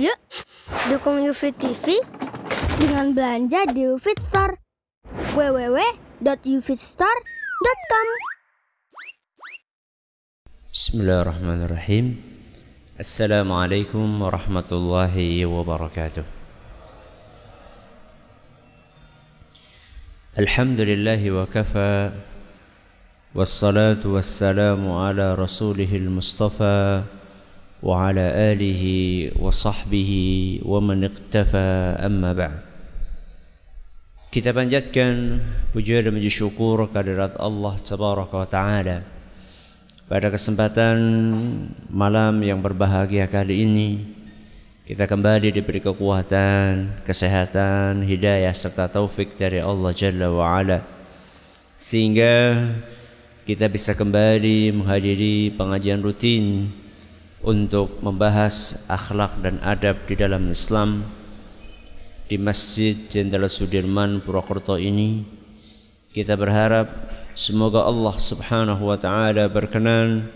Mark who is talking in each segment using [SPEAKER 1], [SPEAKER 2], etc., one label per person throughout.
[SPEAKER 1] Yuk, dukung UFIT TV dengan belanja di UFIT Store. www.ufitstore.com
[SPEAKER 2] Bismillahirrahmanirrahim. Assalamualaikum warahmatullahi wabarakatuh. Alhamdulillahi wa kafa wassalatu wassalamu ala rasulihil mustafa wa sahbihi wa man iqtafa amma ba'd. Kita panjatkan puja dan puji syukur kehadirat Allah Tabaraka wa Ta'ala pada kesempatan malam yang berbahagia kali ini kita kembali diberi kekuatan, kesehatan, hidayah serta taufik dari Allah Jalla wa Ala sehingga kita bisa kembali menghadiri pengajian rutin untuk membahas akhlak dan adab di dalam Islam di Masjid Jenderal Sudirman Purwokerto ini kita berharap semoga Allah Subhanahu wa taala berkenan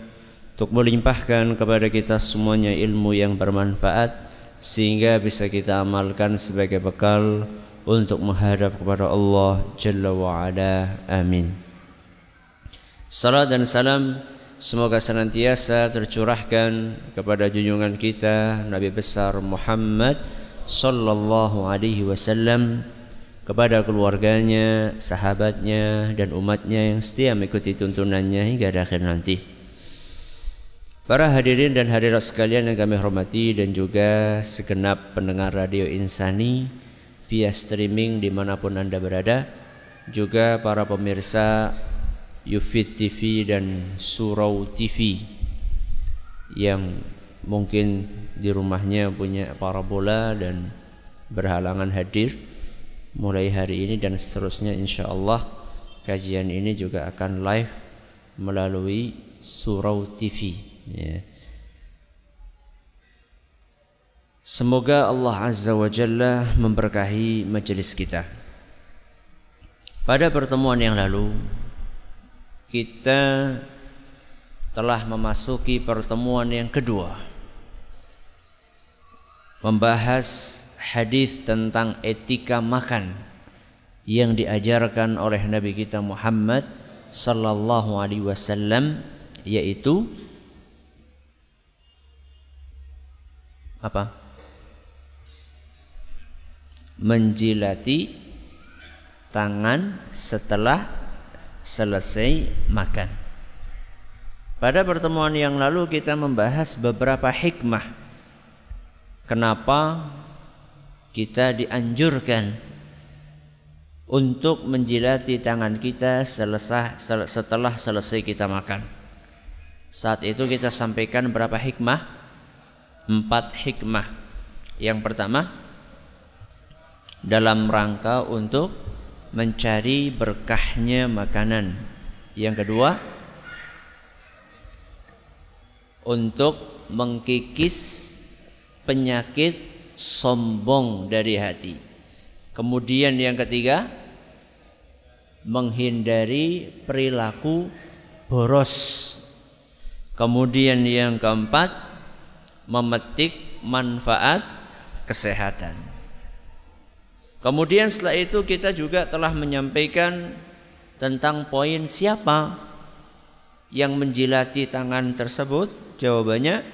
[SPEAKER 2] untuk melimpahkan kepada kita semuanya ilmu yang bermanfaat sehingga bisa kita amalkan sebagai bekal untuk menghadap kepada Allah Jalla wa Ala. Amin. Salam dan salam semoga senantiasa tercurahkan kepada junjungan kita Nabi besar Muhammad sallallahu alaihi wasallam kepada keluarganya, sahabatnya dan umatnya yang setia mengikuti tuntunannya hingga akhir nanti. Para hadirin dan hadirat sekalian yang kami hormati dan juga segenap pendengar radio Insani via streaming di mana pun anda berada, juga para pemirsa Yufit TV dan Surau TV yang mungkin di rumahnya punya parabola dan berhalangan hadir mulai hari ini dan seterusnya insya Allah kajian ini juga akan live melalui Surau TV ya. Semoga Allah Azza wa Jalla memberkahi majelis kita. Pada pertemuan yang lalu kita telah memasuki pertemuan yang kedua membahas hadis tentang etika makan yang diajarkan oleh Nabi kita Muhammad sallallahu alaihi wasallam yaitu apa? Menjilati tangan setelah selesai makan. Pada pertemuan yang lalu kita membahas beberapa hikmah kenapa kita dianjurkan untuk menjilati tangan kita selesai setelah selesai kita makan. Saat itu kita sampaikan berapa hikmah? Empat hikmah. Yang pertama dalam rangka untuk mencari berkahnya makanan. Yang kedua untuk mengkikis penyakit sombong dari hati. Kemudian yang ketiga menghindari perilaku boros. Kemudian yang keempat memetik manfaat kesehatan. Kemudian setelah itu kita juga telah menyampaikan tentang poin siapa yang menjilati tangan tersebut. Jawabannya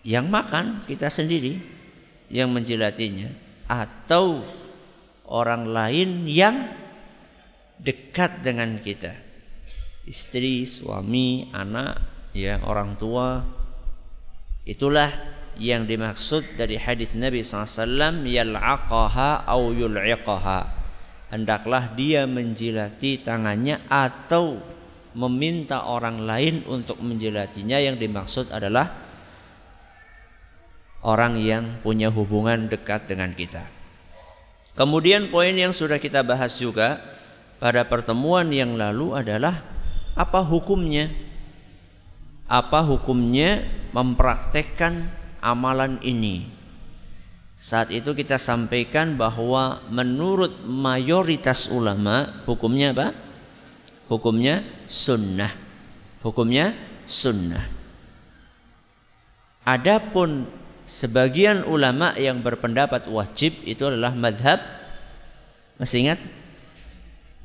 [SPEAKER 2] yang makan kita sendiri yang menjilatinya atau orang lain yang dekat dengan kita. Istri, suami, anak, ya orang tua. Itulah yang dimaksud dari hadis Nabi SAW yal'aqaha au yul'iqaha hendaklah dia menjilati tangannya atau meminta orang lain untuk menjilatinya yang dimaksud adalah orang yang punya hubungan dekat dengan kita. Kemudian poin yang sudah kita bahas juga pada pertemuan yang lalu adalah apa hukumnya? Apa hukumnya mempraktekkan amalan ini? Saat itu kita sampaikan bahwa menurut mayoritas ulama hukumnya apa? Hukumnya sunnah. Hukumnya sunnah. Adapun sebagian ulama yang berpendapat wajib itu adalah madhab masih ingat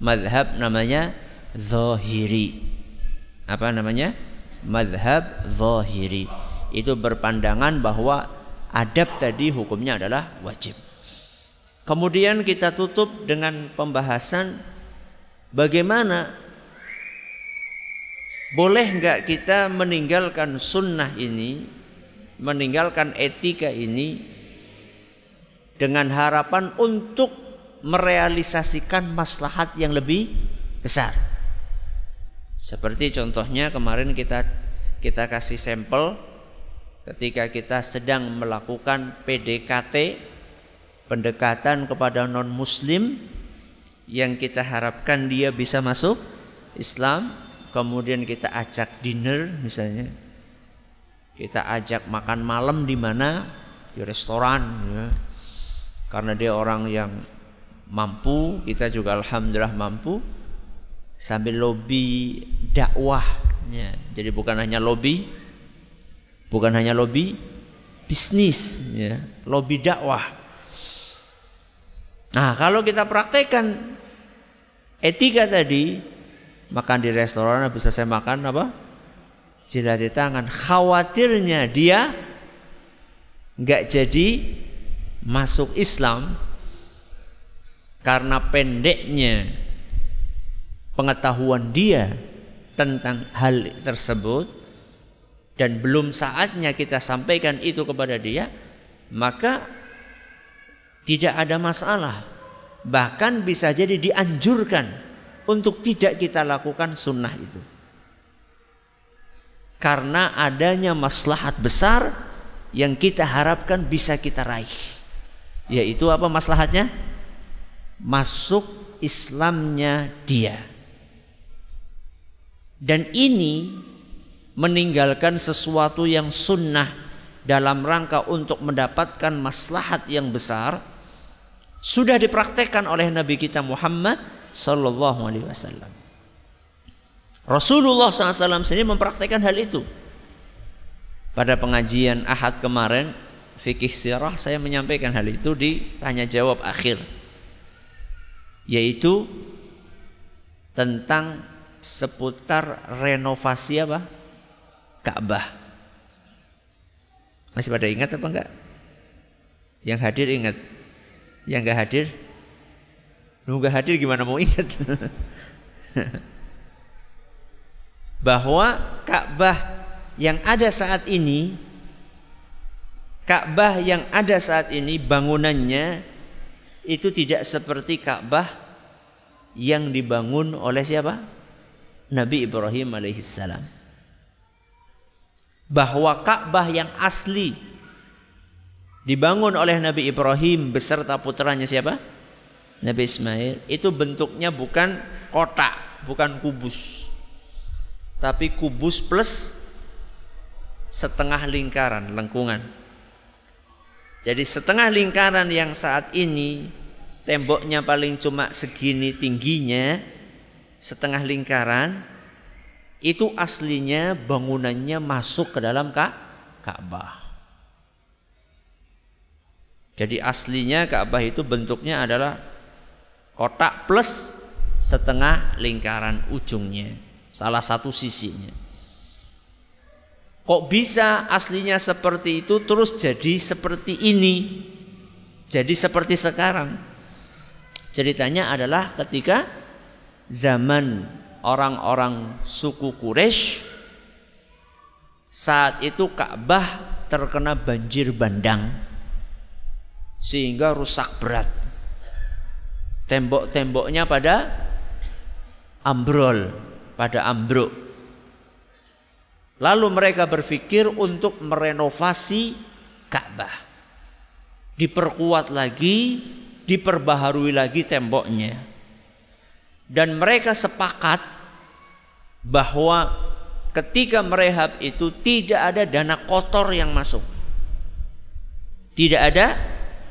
[SPEAKER 2] madhab namanya zahiri apa namanya madhab zahiri itu berpandangan bahwa adab tadi hukumnya adalah wajib kemudian kita tutup dengan pembahasan bagaimana boleh nggak kita meninggalkan sunnah ini meninggalkan etika ini dengan harapan untuk merealisasikan maslahat yang lebih besar. Seperti contohnya kemarin kita kita kasih sampel ketika kita sedang melakukan PDKT pendekatan kepada non muslim yang kita harapkan dia bisa masuk Islam kemudian kita ajak dinner misalnya kita ajak makan malam di mana di restoran ya. karena dia orang yang mampu kita juga alhamdulillah mampu sambil lobby dakwah ya. jadi bukan hanya lobby bukan hanya lobby bisnis. ya lobby dakwah. Nah kalau kita praktekkan etika tadi makan di restoran bisa saya makan apa? Di tangan. Khawatirnya dia nggak jadi masuk Islam karena pendeknya pengetahuan dia tentang hal tersebut dan belum saatnya kita sampaikan itu kepada dia maka tidak ada masalah bahkan bisa jadi dianjurkan untuk tidak kita lakukan sunnah itu karena adanya maslahat besar yang kita harapkan bisa kita raih. Yaitu apa maslahatnya? Masuk Islamnya dia. Dan ini meninggalkan sesuatu yang sunnah dalam rangka untuk mendapatkan maslahat yang besar sudah dipraktekkan oleh Nabi kita Muhammad sallallahu alaihi wasallam. Rasulullah SAW sendiri mempraktekkan hal itu. Pada pengajian Ahad kemarin, fikih sirah saya menyampaikan hal itu di tanya jawab akhir. Yaitu tentang seputar renovasi apa? Ka'bah. Masih pada ingat apa enggak? Yang hadir ingat. Yang enggak hadir? Lu enggak hadir gimana mau ingat? bahwa Ka'bah yang ada saat ini Ka'bah yang ada saat ini bangunannya itu tidak seperti Ka'bah yang dibangun oleh siapa? Nabi Ibrahim alaihissalam. Bahwa Ka'bah yang asli dibangun oleh Nabi Ibrahim beserta putranya siapa? Nabi Ismail itu bentuknya bukan kotak, bukan kubus tapi kubus plus setengah lingkaran lengkungan. Jadi setengah lingkaran yang saat ini temboknya paling cuma segini tingginya, setengah lingkaran itu aslinya bangunannya masuk ke dalam Ka'bah. Jadi aslinya Ka'bah itu bentuknya adalah kotak plus setengah lingkaran ujungnya salah satu sisinya. Kok bisa aslinya seperti itu terus jadi seperti ini? Jadi seperti sekarang. Ceritanya adalah ketika zaman orang-orang suku Quraisy saat itu Ka'bah terkena banjir bandang sehingga rusak berat. Tembok-temboknya pada ambrol pada ambruk. Lalu mereka berpikir untuk merenovasi Ka'bah. Diperkuat lagi, diperbaharui lagi temboknya. Dan mereka sepakat bahwa ketika merehab itu tidak ada dana kotor yang masuk. Tidak ada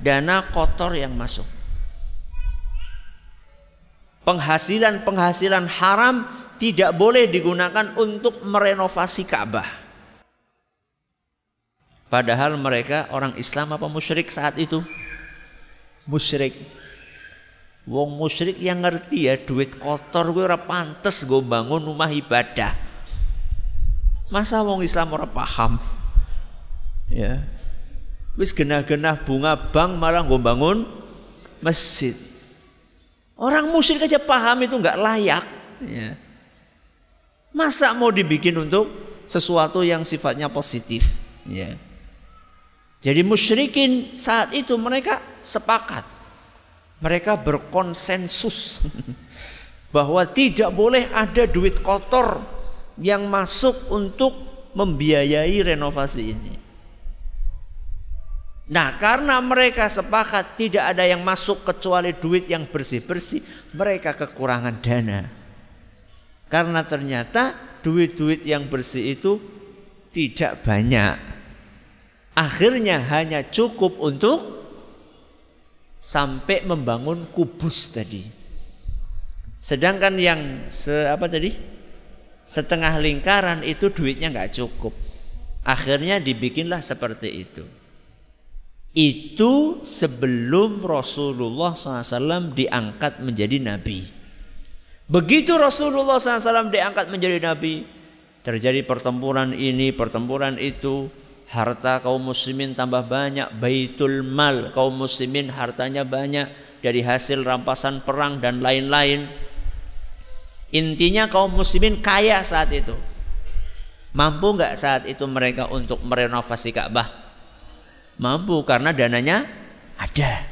[SPEAKER 2] dana kotor yang masuk. Penghasilan-penghasilan haram tidak boleh digunakan untuk merenovasi Ka'bah. Padahal mereka orang Islam apa musyrik saat itu? Musyrik. Wong musyrik yang ngerti ya duit kotor gue ora pantes gue bangun rumah ibadah. Masa wong Islam ora paham? Ya. Wis genah-genah bunga bank malah gue bangun masjid. Orang musyrik aja paham itu nggak layak. Ya. Masa mau dibikin untuk sesuatu yang sifatnya positif? Ya. Jadi musyrikin saat itu mereka sepakat mereka berkonsensus bahwa tidak boleh ada duit kotor yang masuk untuk membiayai renovasi ini. Nah, karena mereka sepakat tidak ada yang masuk kecuali duit yang bersih-bersih, mereka kekurangan dana. Karena ternyata duit-duit yang bersih itu tidak banyak. Akhirnya hanya cukup untuk sampai membangun kubus tadi. Sedangkan yang se apa tadi? Setengah lingkaran itu duitnya nggak cukup. Akhirnya dibikinlah seperti itu. Itu sebelum Rasulullah SAW diangkat menjadi nabi. Begitu Rasulullah SAW diangkat menjadi nabi, terjadi pertempuran ini, pertempuran itu, harta kaum muslimin tambah banyak, baitul mal kaum muslimin hartanya banyak dari hasil rampasan perang dan lain-lain. Intinya kaum muslimin kaya saat itu. Mampu nggak saat itu mereka untuk merenovasi Ka'bah? Mampu karena dananya ada.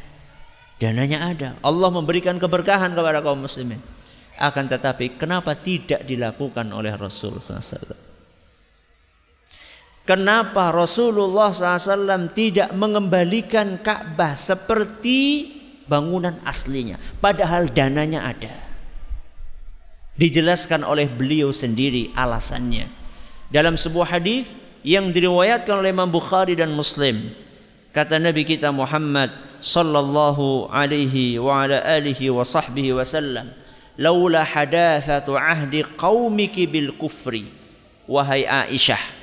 [SPEAKER 2] Dananya ada. Allah memberikan keberkahan kepada kaum muslimin. Akan tetapi kenapa tidak dilakukan oleh Rasul SAW? Kenapa Rasulullah SAW tidak mengembalikan Ka'bah seperti bangunan aslinya, padahal dananya ada. Dijelaskan oleh beliau sendiri alasannya. Dalam sebuah hadis yang diriwayatkan oleh Imam Bukhari dan Muslim, kata Nabi kita Muhammad sallallahu alaihi wa ala alihi wa sahbihi wasallam, "Laula hadatsatu ahdi qaumiki bil kufri." Wahai Aisyah,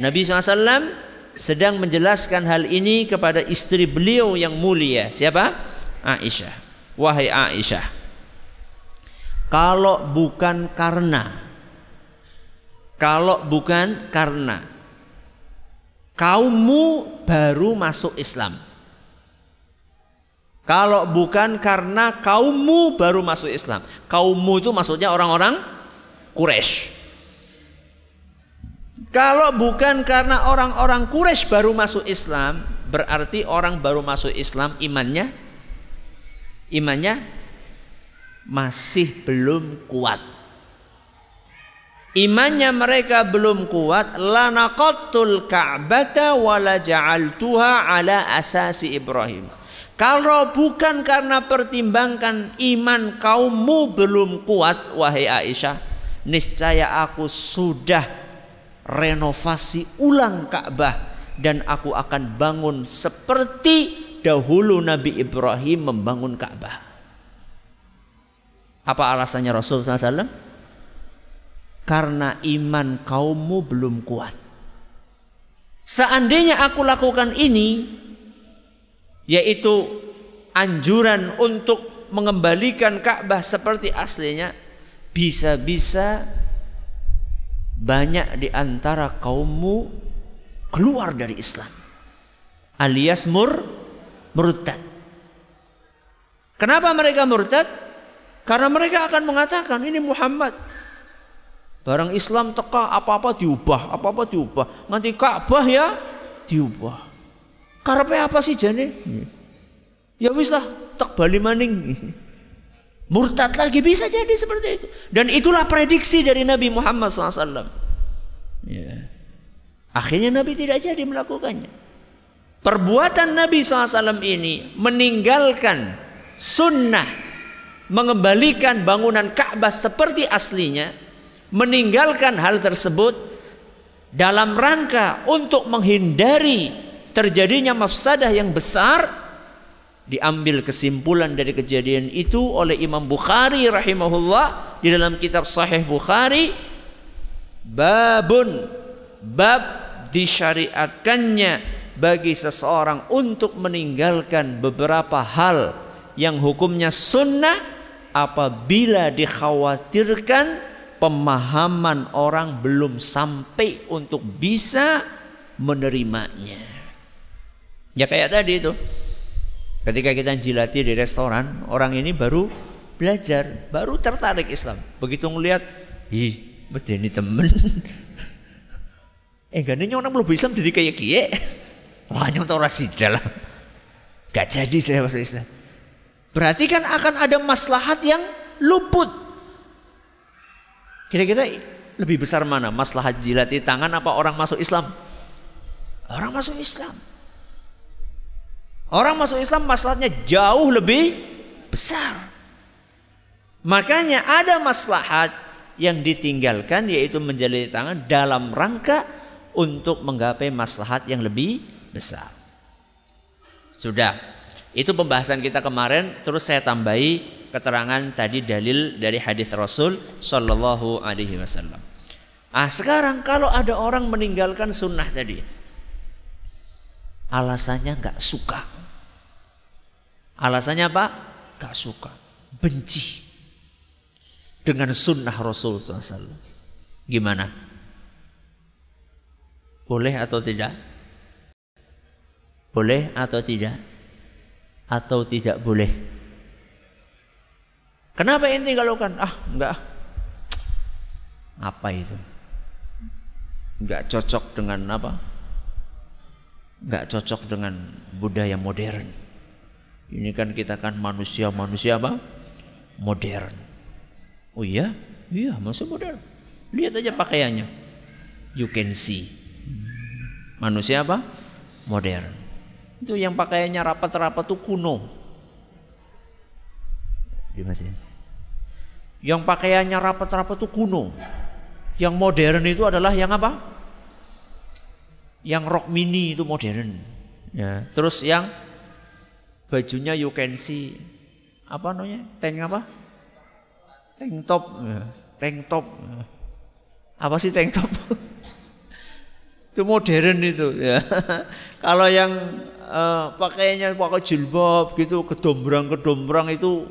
[SPEAKER 2] Nabi SAW sedang menjelaskan hal ini kepada istri beliau yang mulia. Siapa? Aisyah. Wahai Aisyah. Kalau bukan karena kalau bukan karena kaummu baru masuk Islam. Kalau bukan karena kaummu baru masuk Islam. Kaummu itu maksudnya orang-orang Quraisy. Kalau bukan karena orang-orang Quraisy baru masuk Islam, berarti orang baru masuk Islam imannya imannya masih belum kuat. Imannya mereka belum kuat, lanaqatul ka'bata wala ja'altuha ala asasi Ibrahim. Kalau bukan karena pertimbangkan iman kaummu belum kuat, wahai Aisyah, niscaya aku sudah renovasi ulang Ka'bah dan aku akan bangun seperti dahulu Nabi Ibrahim membangun Ka'bah. Apa alasannya Rasul SAW? Karena iman kaummu belum kuat. Seandainya aku lakukan ini, yaitu anjuran untuk mengembalikan Ka'bah seperti aslinya, bisa-bisa banyak di antara kaummu keluar dari Islam alias mur murtad. Kenapa mereka murtad? Karena mereka akan mengatakan ini Muhammad. Barang Islam teka apa-apa diubah, apa-apa diubah. Nanti Ka'bah ya diubah. Karena apa sih jane? Ya wis lah, tak bali maning. Murtad lagi bisa jadi seperti itu. Dan itulah prediksi dari Nabi Muhammad SAW. Ya. Akhirnya Nabi tidak jadi melakukannya. Perbuatan Nabi SAW ini meninggalkan sunnah mengembalikan bangunan Ka'bah seperti aslinya, meninggalkan hal tersebut dalam rangka untuk menghindari terjadinya mafsadah yang besar diambil kesimpulan dari kejadian itu oleh Imam Bukhari rahimahullah di dalam kitab Sahih Bukhari babun bab disyariatkannya bagi seseorang untuk meninggalkan beberapa hal yang hukumnya sunnah apabila dikhawatirkan pemahaman orang belum sampai untuk bisa menerimanya. Ya kayak tadi itu. Ketika kita jilati di restoran, orang ini baru belajar, baru tertarik Islam. Begitu ngelihat, ih, mesti ini temen. eh, gak orang belum Islam jadi kayak kie. Wah, nyong tau rasidah lah. Gak jadi saya masuk Islam. Berarti kan akan ada maslahat yang luput. Kira-kira lebih besar mana? Maslahat jilati tangan apa orang masuk Islam? Orang masuk Islam. Orang masuk Islam masalahnya jauh lebih besar. Makanya ada maslahat yang ditinggalkan yaitu menjalin tangan dalam rangka untuk menggapai maslahat yang lebih besar. Sudah. Itu pembahasan kita kemarin terus saya tambahi keterangan tadi dalil dari hadis Rasul Shallallahu alaihi wasallam. Ah sekarang kalau ada orang meninggalkan sunnah tadi alasannya nggak suka Alasannya apa? Gak suka, benci dengan sunnah Rasul SAW. Gimana? Boleh atau tidak? Boleh atau tidak? Atau tidak boleh? Kenapa inti kalau kan? Ah, enggak. Apa itu? Enggak cocok dengan apa? Enggak cocok dengan budaya modern. Ini kan kita kan manusia-manusia apa? Modern. Oh iya? Iya, manusia modern. Lihat aja pakaiannya. You can see. Manusia apa? Modern. Itu yang pakaiannya rapat-rapat tuh kuno. Yang pakaiannya rapat-rapat tuh kuno. Yang modern itu adalah yang apa? Yang rok mini itu modern. Ya. Terus yang bajunya you can see. Apa namanya? Tank apa? Tank top. Ya, tank top. Apa sih tank top? Itu modern itu ya. Kalau yang uh, pakainya pakai jilbab gitu kedombrang kedombrang itu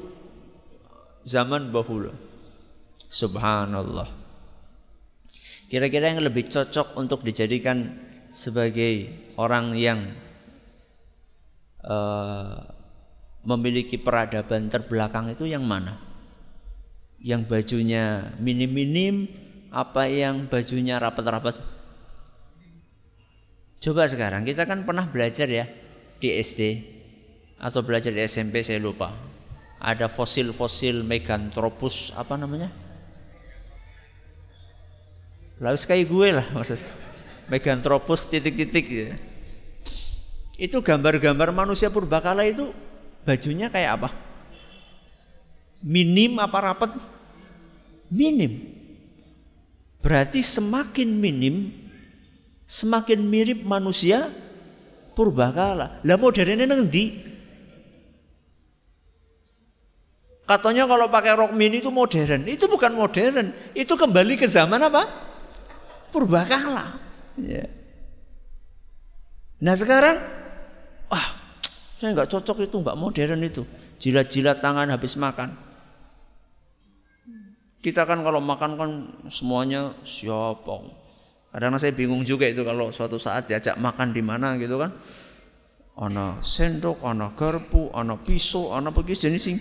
[SPEAKER 2] zaman bahula subhanallah. Kira-kira yang lebih cocok untuk dijadikan sebagai orang yang uh, memiliki peradaban terbelakang itu yang mana? Yang bajunya minim-minim apa yang bajunya rapat-rapat? Coba sekarang kita kan pernah belajar ya di SD atau belajar di SMP saya lupa. Ada fosil-fosil Meganthropus apa namanya? Lalu kayak gue lah maksud. Meganthropus titik-titik gitu. Itu gambar-gambar manusia purbakala itu bajunya kayak apa? Minim apa rapat? Minim. Berarti semakin minim, semakin mirip manusia purbakala. Lah modernnya nanti. Katanya kalau pakai rok mini itu modern. Itu bukan modern. Itu kembali ke zaman apa? Purbakala. Ya. Nah sekarang Wah, saya nggak cocok itu, nggak modern itu. Jilat-jilat tangan habis makan. Kita kan kalau makan kan semuanya siapa? Kadang saya bingung juga itu kalau suatu saat diajak makan di mana gitu kan. Ana sendok, ana garpu, ana pisau, ana begitu jenis sing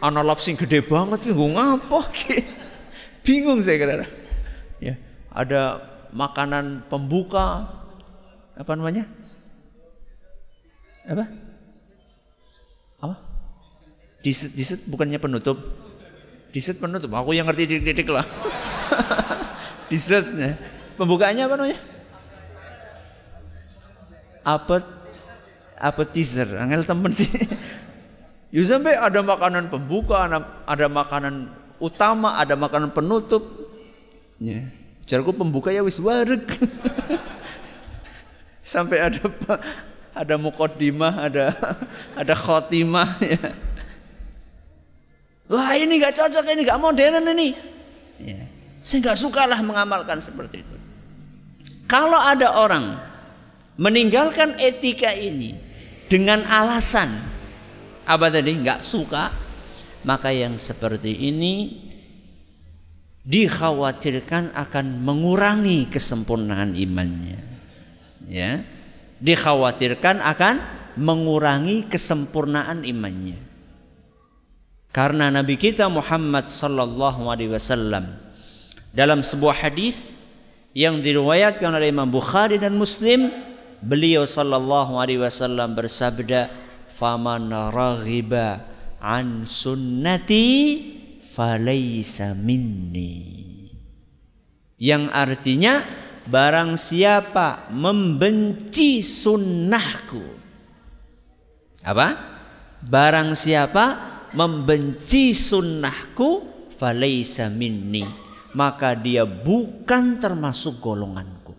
[SPEAKER 2] ana lap sing gede banget ki ngapa ki. Bingung saya kira. Ya, ada makanan pembuka apa namanya? Apa? Apa? Diset, diset bukannya penutup. Diset penutup. Aku yang ngerti titik-titik lah. diset. Ya. Pembukaannya apa namanya? Apa appetizer. Angel temen sih. Ya sampai ada makanan pembuka, ada makanan utama, ada makanan penutup. Ya. Jarku pembuka ya wis wareg. sampai ada ada mukodimah, ada ada khotimah ya. Wah ini gak cocok, ini gak modern ini. Ya. Saya gak suka lah mengamalkan seperti itu. Kalau ada orang meninggalkan etika ini dengan alasan apa tadi nggak suka, maka yang seperti ini dikhawatirkan akan mengurangi kesempurnaan imannya. Ya. Dikhawatirkan akan mengurangi kesempurnaan imannya. Karena Nabi kita Muhammad sallallahu alaihi wasallam dalam sebuah hadis yang diriwayatkan oleh Imam Bukhari dan Muslim, beliau sallallahu alaihi wasallam bersabda, "Faman raghiba an sunnati falaysa minni." Yang artinya barang siapa membenci sunnahku. Apa? Barang siapa membenci sunnahku falaysa minni maka dia bukan termasuk golonganku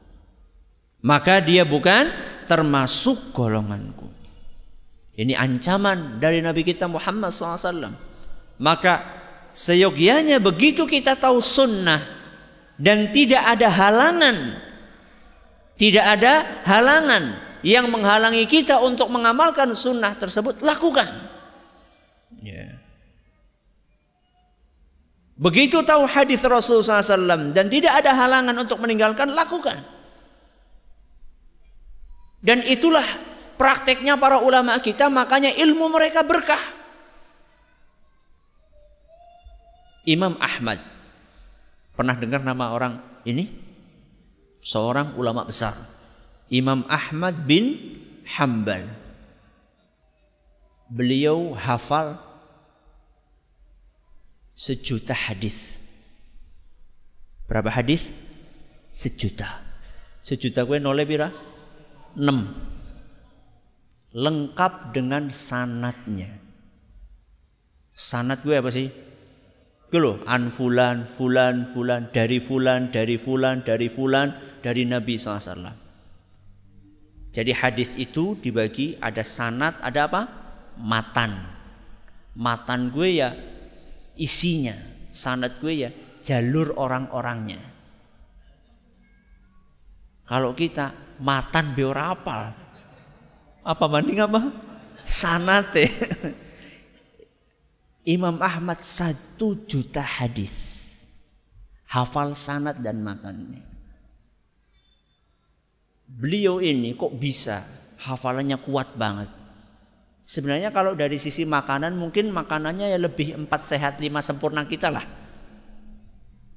[SPEAKER 2] maka dia bukan termasuk golonganku ini ancaman dari Nabi kita Muhammad SAW maka seyogianya begitu kita tahu sunnah dan tidak ada halangan tidak ada halangan yang menghalangi kita untuk mengamalkan sunnah tersebut lakukan Ya. Begitu tahu hadis Rasulullah SAW dan tidak ada halangan untuk meninggalkan, lakukan. Dan itulah prakteknya para ulama kita, makanya ilmu mereka berkah. Imam Ahmad. Pernah dengar nama orang ini? Seorang ulama besar. Imam Ahmad bin Hambal. Beliau hafal sejuta hadis. Berapa hadis? Sejuta. Sejuta gue nolnya pira? 6. Lengkap dengan sanatnya. Sanat gue apa sih? Loh, an fulan, fulan, fulan, dari fulan, dari fulan, dari fulan, dari Nabi SAW. Jadi hadis itu dibagi ada sanat, ada apa? Matan. Matan gue ya isinya sanad gue ya jalur orang-orangnya kalau kita matan beorapal apa banding apa sanate Imam Ahmad satu juta hadis hafal sanat dan matannya beliau ini kok bisa hafalannya kuat banget Sebenarnya kalau dari sisi makanan mungkin makanannya ya lebih empat sehat lima sempurna kita lah.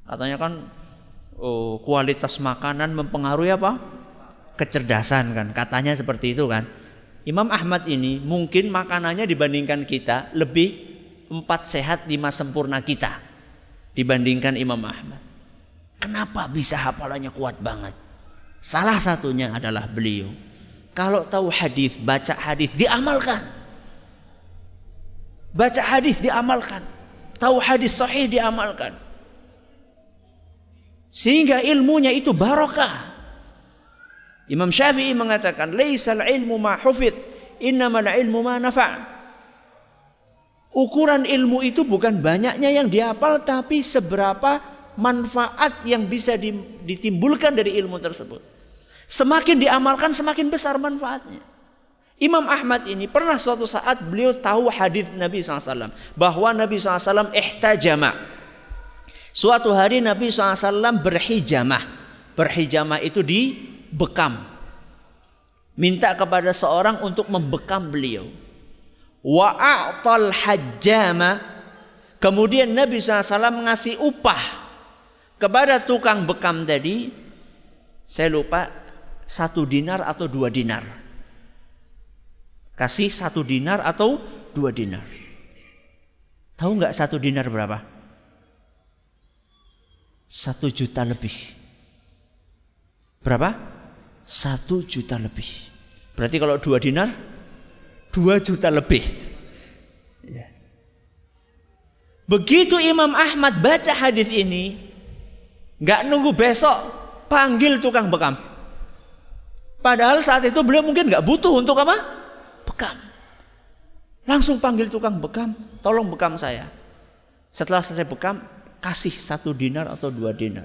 [SPEAKER 2] Katanya kan oh, kualitas makanan mempengaruhi apa? Kecerdasan kan. Katanya seperti itu kan. Imam Ahmad ini mungkin makanannya dibandingkan kita lebih empat sehat lima sempurna kita dibandingkan Imam Ahmad. Kenapa bisa hafalannya kuat banget? Salah satunya adalah beliau kalau tahu hadis, baca hadis, diamalkan. Baca hadis diamalkan. Tahu hadis sahih diamalkan. Sehingga ilmunya itu barokah. Imam Syafi'i mengatakan, "Laisal ilmu ma hufid, innamal ilmu ma nafa'." Ukuran ilmu itu bukan banyaknya yang dihafal tapi seberapa manfaat yang bisa ditimbulkan dari ilmu tersebut. Semakin diamalkan semakin besar manfaatnya. Imam Ahmad ini pernah suatu saat beliau tahu hadis Nabi SAW bahwa Nabi SAW ihtajama. Suatu hari Nabi SAW berhijamah. Berhijamah itu di bekam. Minta kepada seorang untuk membekam beliau. Wa a'tal hajjama. Kemudian Nabi SAW mengasih upah kepada tukang bekam tadi. Saya lupa satu dinar atau dua dinar. Kasih satu dinar atau dua dinar. Tahu nggak satu dinar berapa? Satu juta lebih. Berapa? Satu juta lebih. Berarti kalau dua dinar, dua juta lebih. Ya. Begitu Imam Ahmad baca hadis ini, nggak nunggu besok, panggil tukang bekam. Padahal saat itu beliau mungkin nggak butuh untuk apa? Bekam. Langsung panggil tukang bekam, tolong bekam saya. Setelah selesai bekam, kasih satu dinar atau dua dinar.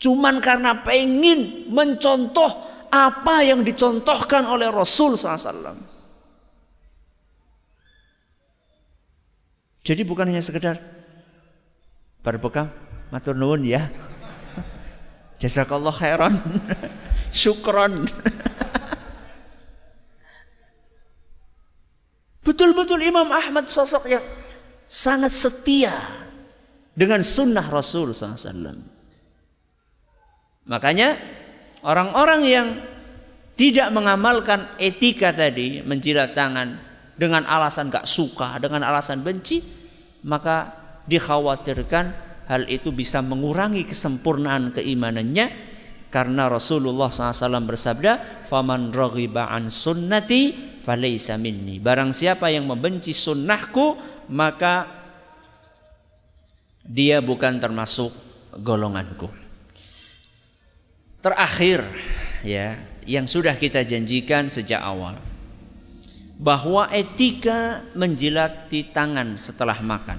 [SPEAKER 2] Cuman karena pengen mencontoh apa yang dicontohkan oleh Rasul SAW. Jadi bukan hanya sekedar berbekam, matur nuwun ya. Jazakallah khairan. Syukron. Betul-betul Imam Ahmad sosok yang sangat setia dengan sunnah Rasul SAW. Makanya orang-orang yang tidak mengamalkan etika tadi, menjilat tangan dengan alasan gak suka, dengan alasan benci, maka dikhawatirkan hal itu bisa mengurangi kesempurnaan keimanannya karena Rasulullah SAW bersabda, "Faman raghiba an sunnati falaysa minni." Barang siapa yang membenci sunnahku, maka dia bukan termasuk golonganku. Terakhir ya, yang sudah kita janjikan sejak awal bahwa etika menjilati tangan setelah makan.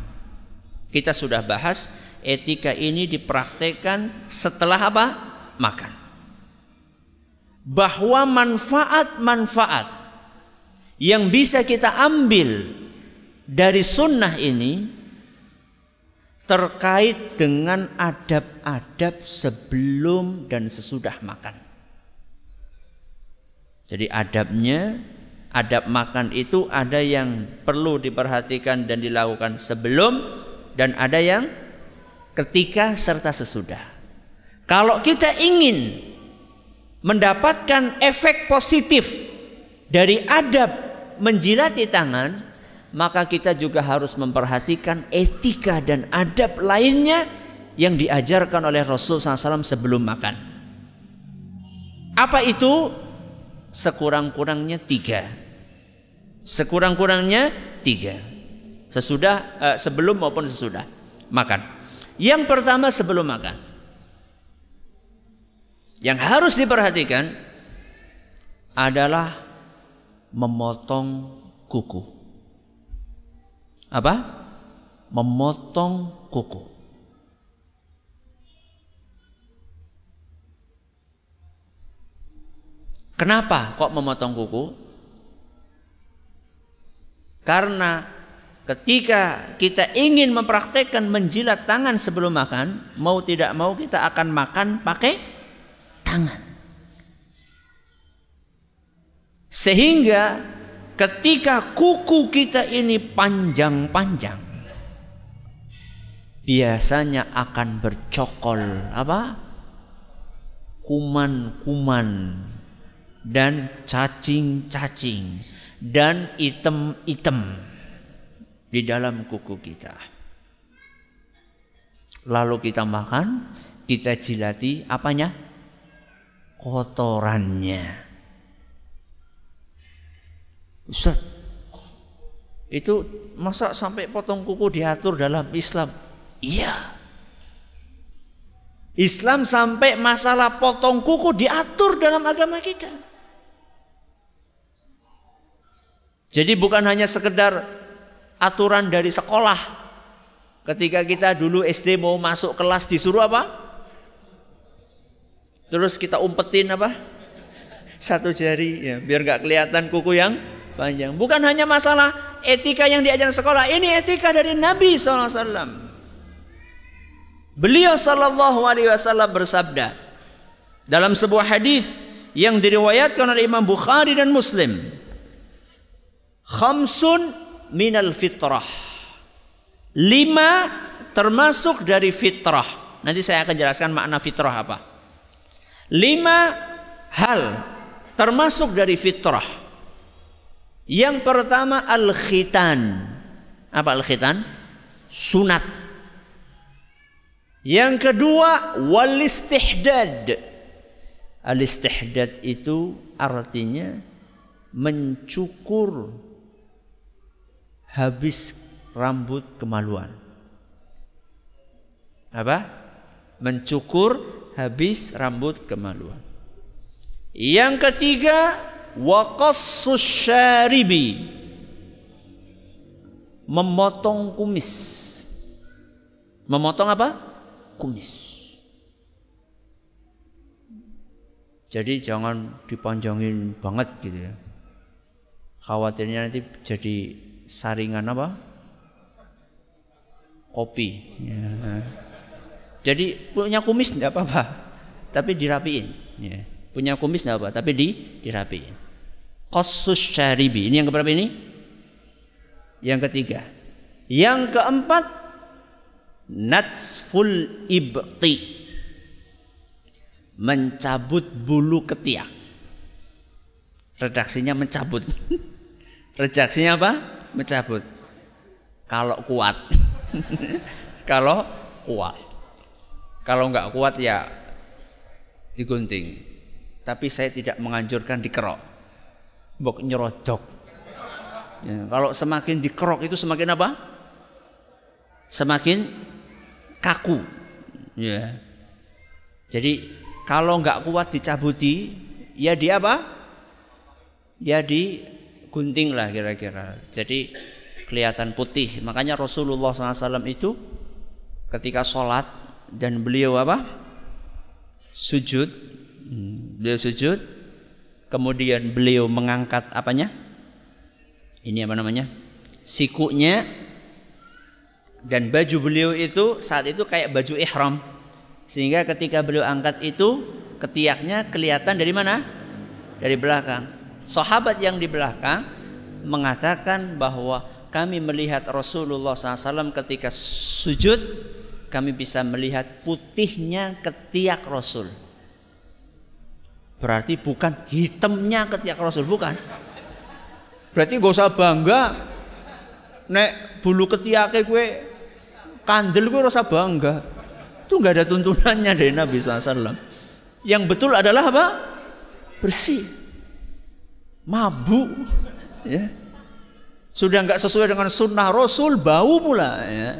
[SPEAKER 2] Kita sudah bahas etika ini dipraktekkan setelah apa? Makan. Bahwa manfaat-manfaat yang bisa kita ambil dari sunnah ini terkait dengan adab-adab sebelum dan sesudah makan. Jadi adabnya, adab makan itu ada yang perlu diperhatikan dan dilakukan sebelum dan ada yang ketika serta sesudah. Kalau kita ingin mendapatkan efek positif dari adab menjilati tangan, maka kita juga harus memperhatikan etika dan adab lainnya yang diajarkan oleh Rasul SAW sebelum makan. Apa itu? Sekurang-kurangnya tiga. Sekurang-kurangnya tiga. Sesudah, eh, sebelum maupun sesudah makan. Yang pertama sebelum makan. Yang harus diperhatikan adalah memotong kuku apa? Memotong kuku. Kenapa kok memotong kuku? Karena ketika kita ingin mempraktekkan menjilat tangan sebelum makan, mau tidak mau kita akan makan pakai tangan. Sehingga ketika kuku kita ini panjang-panjang biasanya akan bercokol apa kuman-kuman dan cacing-cacing dan item-item di dalam kuku kita lalu kita makan kita jilati apanya kotorannya Ustaz, itu masa sampai potong kuku diatur dalam Islam? Iya. Islam sampai masalah potong kuku diatur dalam agama kita. Jadi bukan hanya sekedar aturan dari sekolah. Ketika kita dulu SD mau masuk kelas disuruh apa? Terus kita umpetin apa? Satu jari ya, biar nggak kelihatan kuku yang panjang. Bukan hanya masalah etika yang diajarkan sekolah, ini etika dari Nabi SAW. Beliau Sallallahu Alaihi Wasallam bersabda dalam sebuah hadis yang diriwayatkan oleh Imam Bukhari dan Muslim. Khamsun minal fitrah. Lima termasuk dari fitrah. Nanti saya akan jelaskan makna fitrah apa. Lima hal termasuk dari fitrah yang pertama al-khitan. Apa al-khitan? Sunat. Yang kedua wal istihdad. Al-istihdad itu artinya mencukur habis rambut kemaluan. Apa? Mencukur habis rambut kemaluan. Yang ketiga wa qassus syaribi memotong kumis memotong apa kumis Jadi jangan dipanjangin banget gitu ya. Khawatirnya nanti jadi saringan apa? Kopi. Ya. Jadi punya kumis tidak apa-apa, tapi dirapiin. Ya. Punya kumis tidak apa, tapi di dirapiin. Kosus syaribi. Ini yang keberapa ini? Yang ketiga. Yang keempat, natsful ibti. Mencabut bulu ketiak. Redaksinya mencabut. Redaksinya apa? Mencabut. Kalau kuat. Kalau kuat. Kalau nggak kuat ya digunting. Tapi saya tidak menganjurkan dikerok. Bok nyerodok. Ya, kalau semakin dikerok itu semakin apa? Semakin kaku. Ya. Jadi kalau nggak kuat dicabuti, ya di apa? Ya digunting lah kira-kira. Jadi kelihatan putih. Makanya Rasulullah SAW itu ketika sholat dan beliau apa? Sujud. Hmm, beliau sujud. Kemudian beliau mengangkat apanya? Ini apa namanya? Sikunya dan baju beliau itu saat itu kayak baju ihram. Sehingga ketika beliau angkat itu ketiaknya kelihatan dari mana? Dari belakang. Sahabat yang di belakang mengatakan bahwa kami melihat Rasulullah SAW ketika sujud kami bisa melihat putihnya ketiak Rasul. Berarti bukan hitamnya ketiak Rasul, bukan. Berarti gak usah bangga nek bulu ketiaknya gue kandel gue rasa bangga. Itu nggak ada tuntunannya dari Nabi SAW. Yang betul adalah apa? Bersih. Mabuk. Ya. Sudah nggak sesuai dengan sunnah Rasul, bau pula. Ya.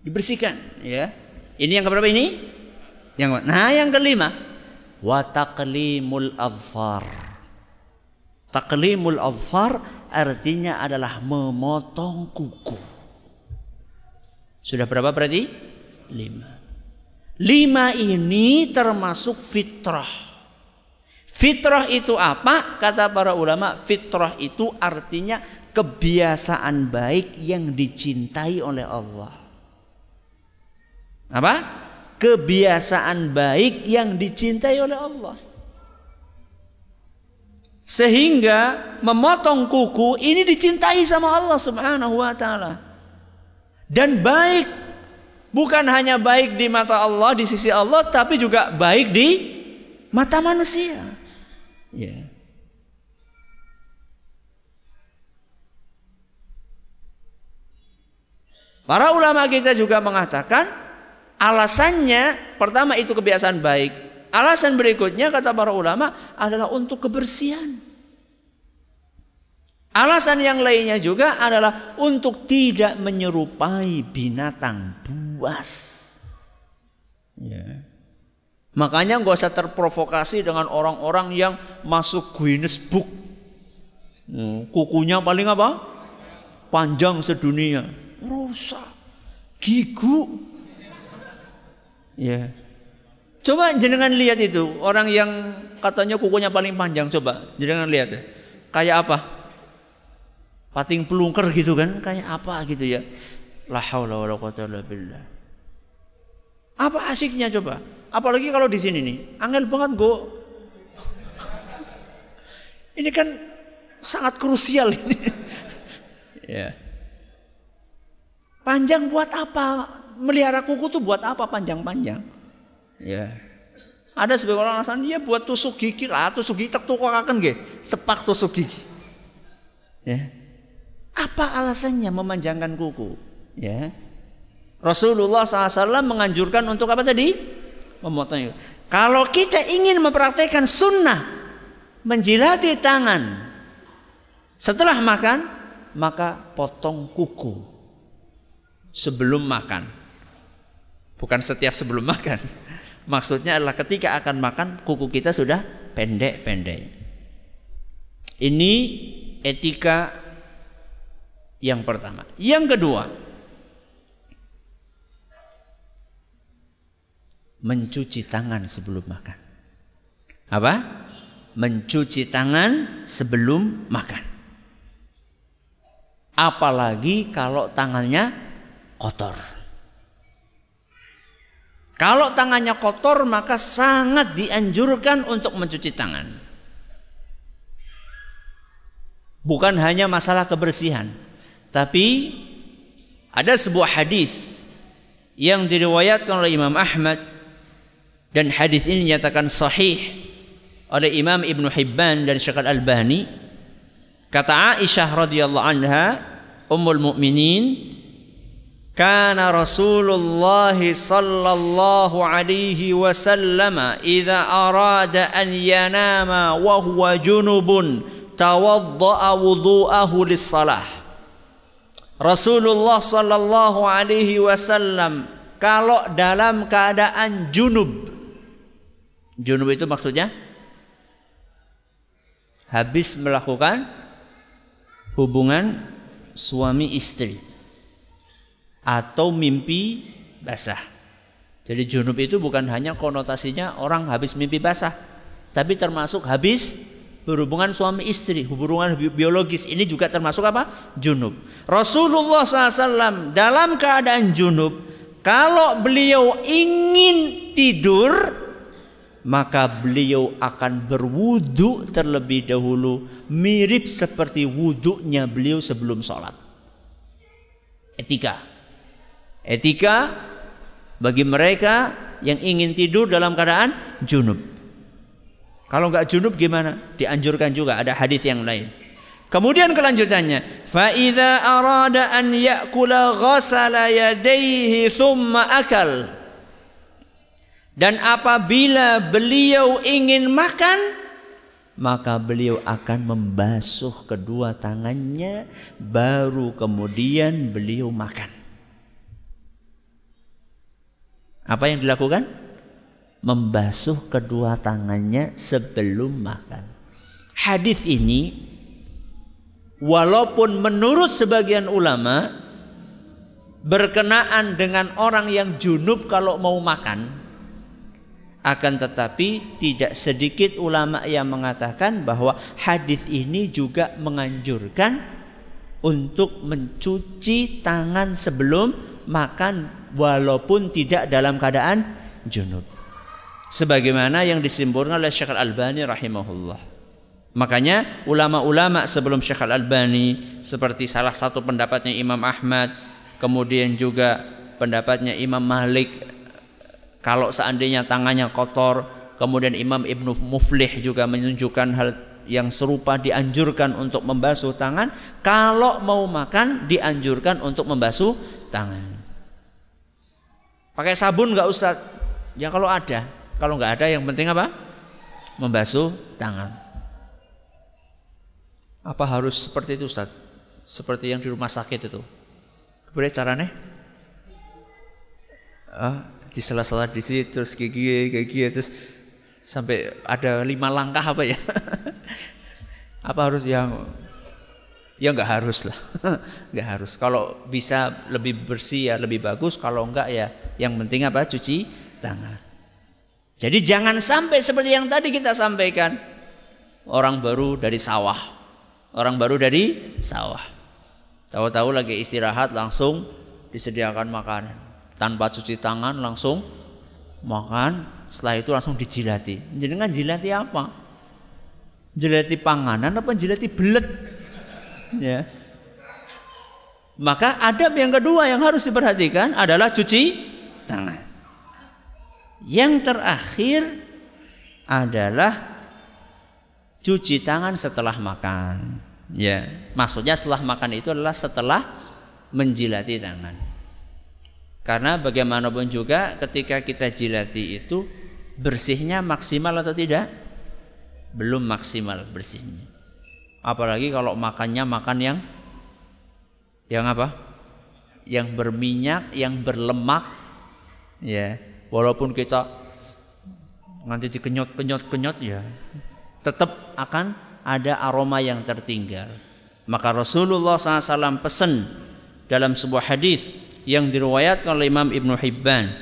[SPEAKER 2] Dibersihkan ya. Ini yang keberapa ini? Yang nah yang kelima. Wa taqlimul azfar. Taqlimul azfar artinya adalah memotong kuku. Sudah berapa berarti? Lima. Lima ini termasuk fitrah fitrah itu apa kata para ulama fitrah itu artinya kebiasaan baik yang dicintai oleh Allah apa? Kebiasaan baik yang dicintai oleh Allah. Sehingga memotong kuku ini dicintai sama Allah Subhanahu wa taala. Dan baik bukan hanya baik di mata Allah di sisi Allah tapi juga baik di mata manusia. Ya. Para ulama kita juga mengatakan Alasannya pertama itu kebiasaan baik. Alasan berikutnya kata para ulama adalah untuk kebersihan. Alasan yang lainnya juga adalah untuk tidak menyerupai binatang buas. Ya. Makanya nggak usah terprovokasi dengan orang-orang yang masuk Guinness Book. Hmm, kukunya paling apa? Panjang sedunia. Rusak. Gigu Ya. Coba jenengan lihat itu orang yang katanya kukunya paling panjang coba jenengan lihat ya. Kayak apa? Pating pelungker gitu kan? Kayak apa gitu ya? La haula quwata illa billah. Apa asiknya coba? Apalagi kalau di sini nih, angel banget go. ini kan sangat krusial ini. ya. Panjang buat apa? melihara kuku tuh buat apa panjang-panjang? Ya. Ada sebagian orang alasan dia buat tusuk gigi lah, tusuk gigi tak akan ge, sepak tusuk gigi. Ya. Apa alasannya memanjangkan kuku? Ya. Rasulullah SAW menganjurkan untuk apa tadi? Memotong. Kalau kita ingin mempraktekkan sunnah, menjilati tangan setelah makan, maka potong kuku sebelum makan. Bukan setiap sebelum makan. Maksudnya adalah ketika akan makan kuku kita sudah pendek-pendek. Ini etika yang pertama. Yang kedua, mencuci tangan sebelum makan. apa? Mencuci tangan sebelum makan. Apalagi kalau tangannya kotor. Kalau tangannya kotor maka sangat dianjurkan untuk mencuci tangan. Bukan hanya masalah kebersihan, tapi ada sebuah hadis yang diriwayatkan oleh Imam Ahmad dan hadis ini dinyatakan sahih oleh Imam Ibn Hibban dan Syekh Al-Albani. Kata Aisyah radhiyallahu anha ummul mukminin kana Rasulullah sallallahu alaihi wasallam idza arada an yanama wa huwa junubun tawadda'a wudhu'ahu lis-salah. Rasulullah sallallahu alaihi wasallam kalau dalam keadaan junub Junub itu maksudnya habis melakukan hubungan suami istri atau mimpi basah. Jadi junub itu bukan hanya konotasinya orang habis mimpi basah, tapi termasuk habis berhubungan suami istri, hubungan biologis ini juga termasuk apa? Junub. Rasulullah SAW dalam keadaan junub, kalau beliau ingin tidur, maka beliau akan berwudu terlebih dahulu mirip seperti wudunya beliau sebelum sholat. Etika. Etika bagi mereka yang ingin tidur dalam keadaan junub. Kalau nggak junub gimana? Dianjurkan juga ada hadis yang lain. Kemudian kelanjutannya, fa idza arada an ya'kula ghasala yadayhi thumma akal. Dan apabila beliau ingin makan, maka beliau akan membasuh kedua tangannya, baru kemudian beliau makan. Apa yang dilakukan? Membasuh kedua tangannya sebelum makan. Hadis ini, walaupun menurut sebagian ulama berkenaan dengan orang yang junub kalau mau makan, akan tetapi tidak sedikit ulama yang mengatakan bahwa hadis ini juga menganjurkan untuk mencuci tangan sebelum makan walaupun tidak dalam keadaan junub. Sebagaimana yang disimpulkan oleh Syekh Al-Albani rahimahullah. Makanya ulama-ulama sebelum Syekh Al-Albani seperti salah satu pendapatnya Imam Ahmad, kemudian juga pendapatnya Imam Malik kalau seandainya tangannya kotor, kemudian Imam Ibnu Muflih juga menunjukkan hal yang serupa dianjurkan untuk membasuh tangan. Kalau mau makan dianjurkan untuk membasuh tangan. Pakai sabun nggak Ustaz? Ya kalau ada. Kalau nggak ada yang penting apa? Membasuh tangan. Apa harus seperti itu Ustaz? Seperti yang di rumah sakit itu. Kemudian caranya? Ah, di sela-sela di situ terus gigi gigi terus sampai ada lima langkah apa ya? Apa harus yang ya nggak harus lah. Nggak harus. Kalau bisa lebih bersih ya lebih bagus kalau enggak ya yang penting apa? Cuci tangan. Jadi jangan sampai seperti yang tadi kita sampaikan. Orang baru dari sawah. Orang baru dari sawah. Tahu-tahu lagi istirahat langsung disediakan makanan tanpa cuci tangan langsung makan setelah itu langsung dijilati. Jenengan jilati apa? Jilati panganan apa jilati belet? Ya. Maka adab yang kedua yang harus diperhatikan adalah cuci tangan. Yang terakhir adalah cuci tangan setelah makan. Ya maksudnya setelah makan itu adalah setelah menjilati tangan karena bagaimanapun juga ketika kita jilati itu bersihnya maksimal atau tidak? Belum maksimal bersihnya. Apalagi kalau makannya makan yang yang apa? Yang berminyak, yang berlemak. Ya, walaupun kita nanti dikenyot-kenyot-kenyot ya, tetap akan ada aroma yang tertinggal. Maka Rasulullah SAW pesan dalam sebuah hadis yang diriwayatkan oleh Imam Ibnu Hibban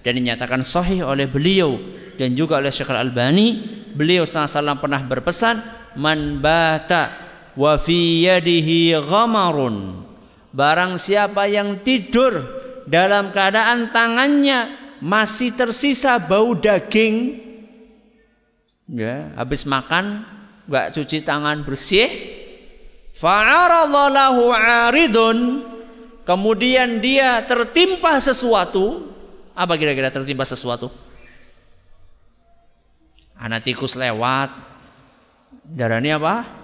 [SPEAKER 2] dan dinyatakan sahih oleh beliau dan juga oleh Syekh Al-Albani beliau SAW pernah berpesan man bata wa fi yadihi ghamarun. Barang siapa yang tidur dalam keadaan tangannya masih tersisa bau daging ya habis makan nggak cuci tangan bersih fa'aradallahu aridun kemudian dia tertimpa sesuatu apa kira-kira tertimpa sesuatu anak tikus lewat darahnya apa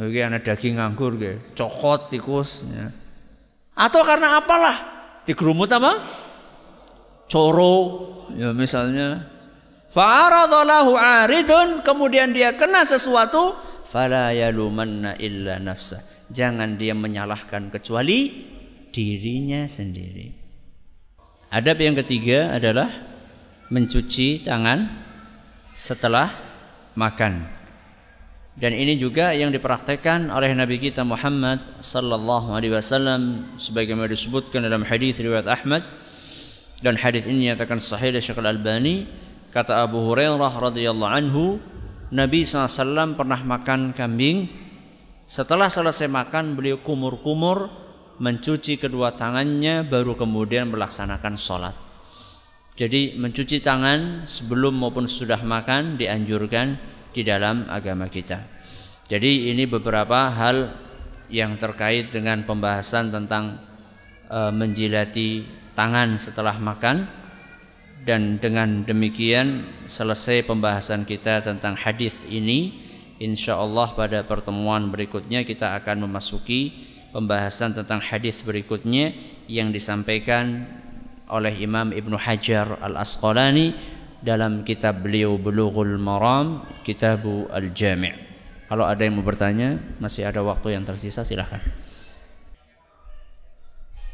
[SPEAKER 2] Oke, anak daging nganggur, ke. cokot tikus. Ya. Atau karena apalah? Digerumut apa? Coro, ya misalnya. Fa'aradallahu aridun, kemudian dia kena sesuatu, fala yalumanna illa nafsa. Jangan dia menyalahkan kecuali dirinya sendiri. Adab yang ketiga adalah mencuci tangan setelah makan. Dan ini juga yang dipraktekkan oleh Nabi kita Muhammad sallallahu alaihi wasallam sebagaimana disebutkan dalam hadis riwayat Ahmad dan hadis ini nyatakan sahih oleh Syekh Al-Albani kata Abu Hurairah radhiyallahu anhu Nabi SAW pernah makan kambing setelah selesai makan beliau kumur-kumur mencuci kedua tangannya baru kemudian melaksanakan sholat jadi mencuci tangan sebelum maupun sudah makan dianjurkan di dalam agama kita. Jadi ini beberapa hal yang terkait dengan pembahasan tentang e, menjilati tangan setelah makan dan dengan demikian selesai pembahasan kita tentang hadis ini insya Allah pada pertemuan berikutnya kita akan memasuki pembahasan tentang hadis berikutnya yang disampaikan oleh Imam Ibnu Hajar Al Asqalani dalam kitab beliau Bulughul Maram Kitabu Al-Jami' kalau ada yang mau bertanya masih ada waktu yang tersisa silahkan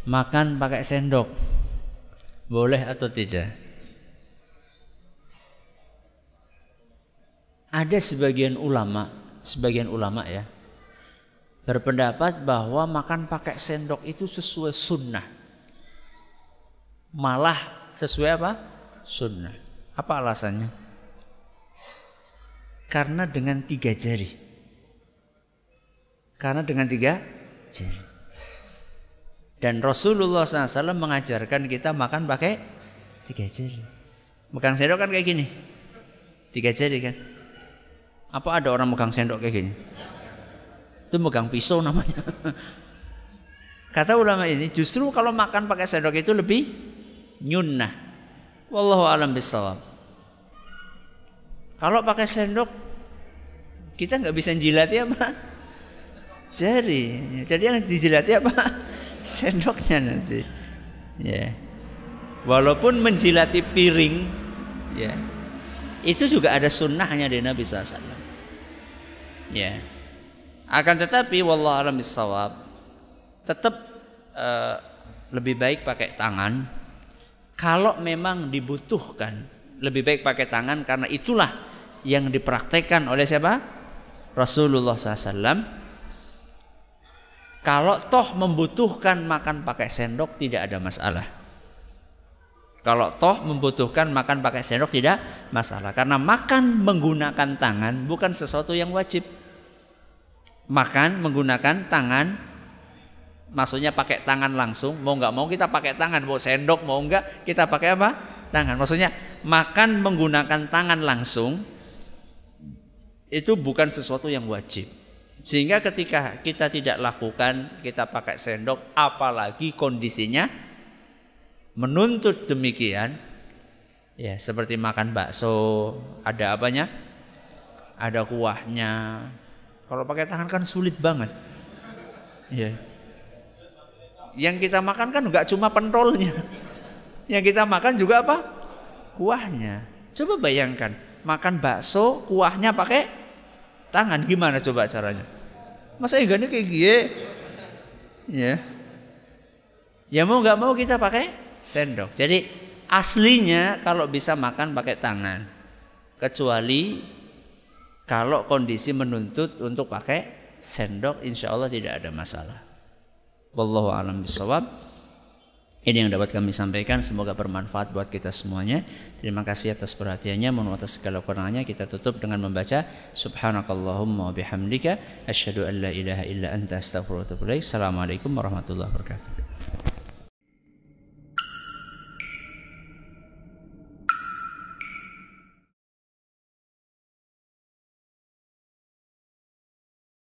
[SPEAKER 2] makan pakai sendok. Boleh atau tidak ada sebagian ulama sebagian ulama ya berpendapat bahwa makan pakai sendok itu sesuai sunnah malah sesuai apa sunnah apa alasannya? Karena dengan tiga jari. Karena dengan tiga jari. Dan Rasulullah SAW mengajarkan kita makan pakai tiga jari. Megang sendok kan kayak gini. Tiga jari kan. Apa ada orang megang sendok kayak gini? Itu megang pisau namanya. Kata ulama ini justru kalau makan pakai sendok itu lebih nyunnah Wallahu alam bisawab. Kalau pakai sendok kita nggak bisa jilati apa? Jari. Jadi yang dijilati apa? Sendoknya nanti. Ya. Walaupun menjilati piring, ya. Itu juga ada sunnahnya di Nabi SAW. Ya. Akan tetapi wallahu alam bisawab tetap uh, lebih baik pakai tangan kalau memang dibutuhkan, lebih baik pakai tangan karena itulah yang dipraktekkan oleh siapa? Rasulullah SAW. Kalau toh membutuhkan makan pakai sendok tidak ada masalah. Kalau toh membutuhkan makan pakai sendok tidak masalah. Karena makan menggunakan tangan bukan sesuatu yang wajib. Makan menggunakan tangan maksudnya pakai tangan langsung mau nggak mau kita pakai tangan mau sendok mau nggak kita pakai apa? Tangan. Maksudnya makan menggunakan tangan langsung itu bukan sesuatu yang wajib. Sehingga ketika kita tidak lakukan kita pakai sendok apalagi kondisinya menuntut demikian ya seperti makan bakso ada apanya ada kuahnya kalau pakai tangan kan sulit banget ya yang kita makan kan nggak cuma pentolnya. Yang kita makan juga apa? Kuahnya. Coba bayangkan, makan bakso, kuahnya pakai tangan. Gimana coba caranya? Masa enggaknya kayak gini? Ya. Ya mau nggak mau kita pakai sendok. Jadi aslinya kalau bisa makan pakai tangan. Kecuali kalau kondisi menuntut untuk pakai sendok insya Allah tidak ada masalah. Wallahu alam bisawab. Ini yang dapat kami sampaikan semoga bermanfaat buat kita semuanya. Terima kasih atas perhatiannya, mohon atas segala kurangnya. Kita tutup dengan membaca subhanakallahumma bihamdika asyhadu an la ilaha illa anta astaghfiruka wa atubu. Assalamualaikum warahmatullahi wabarakatuh.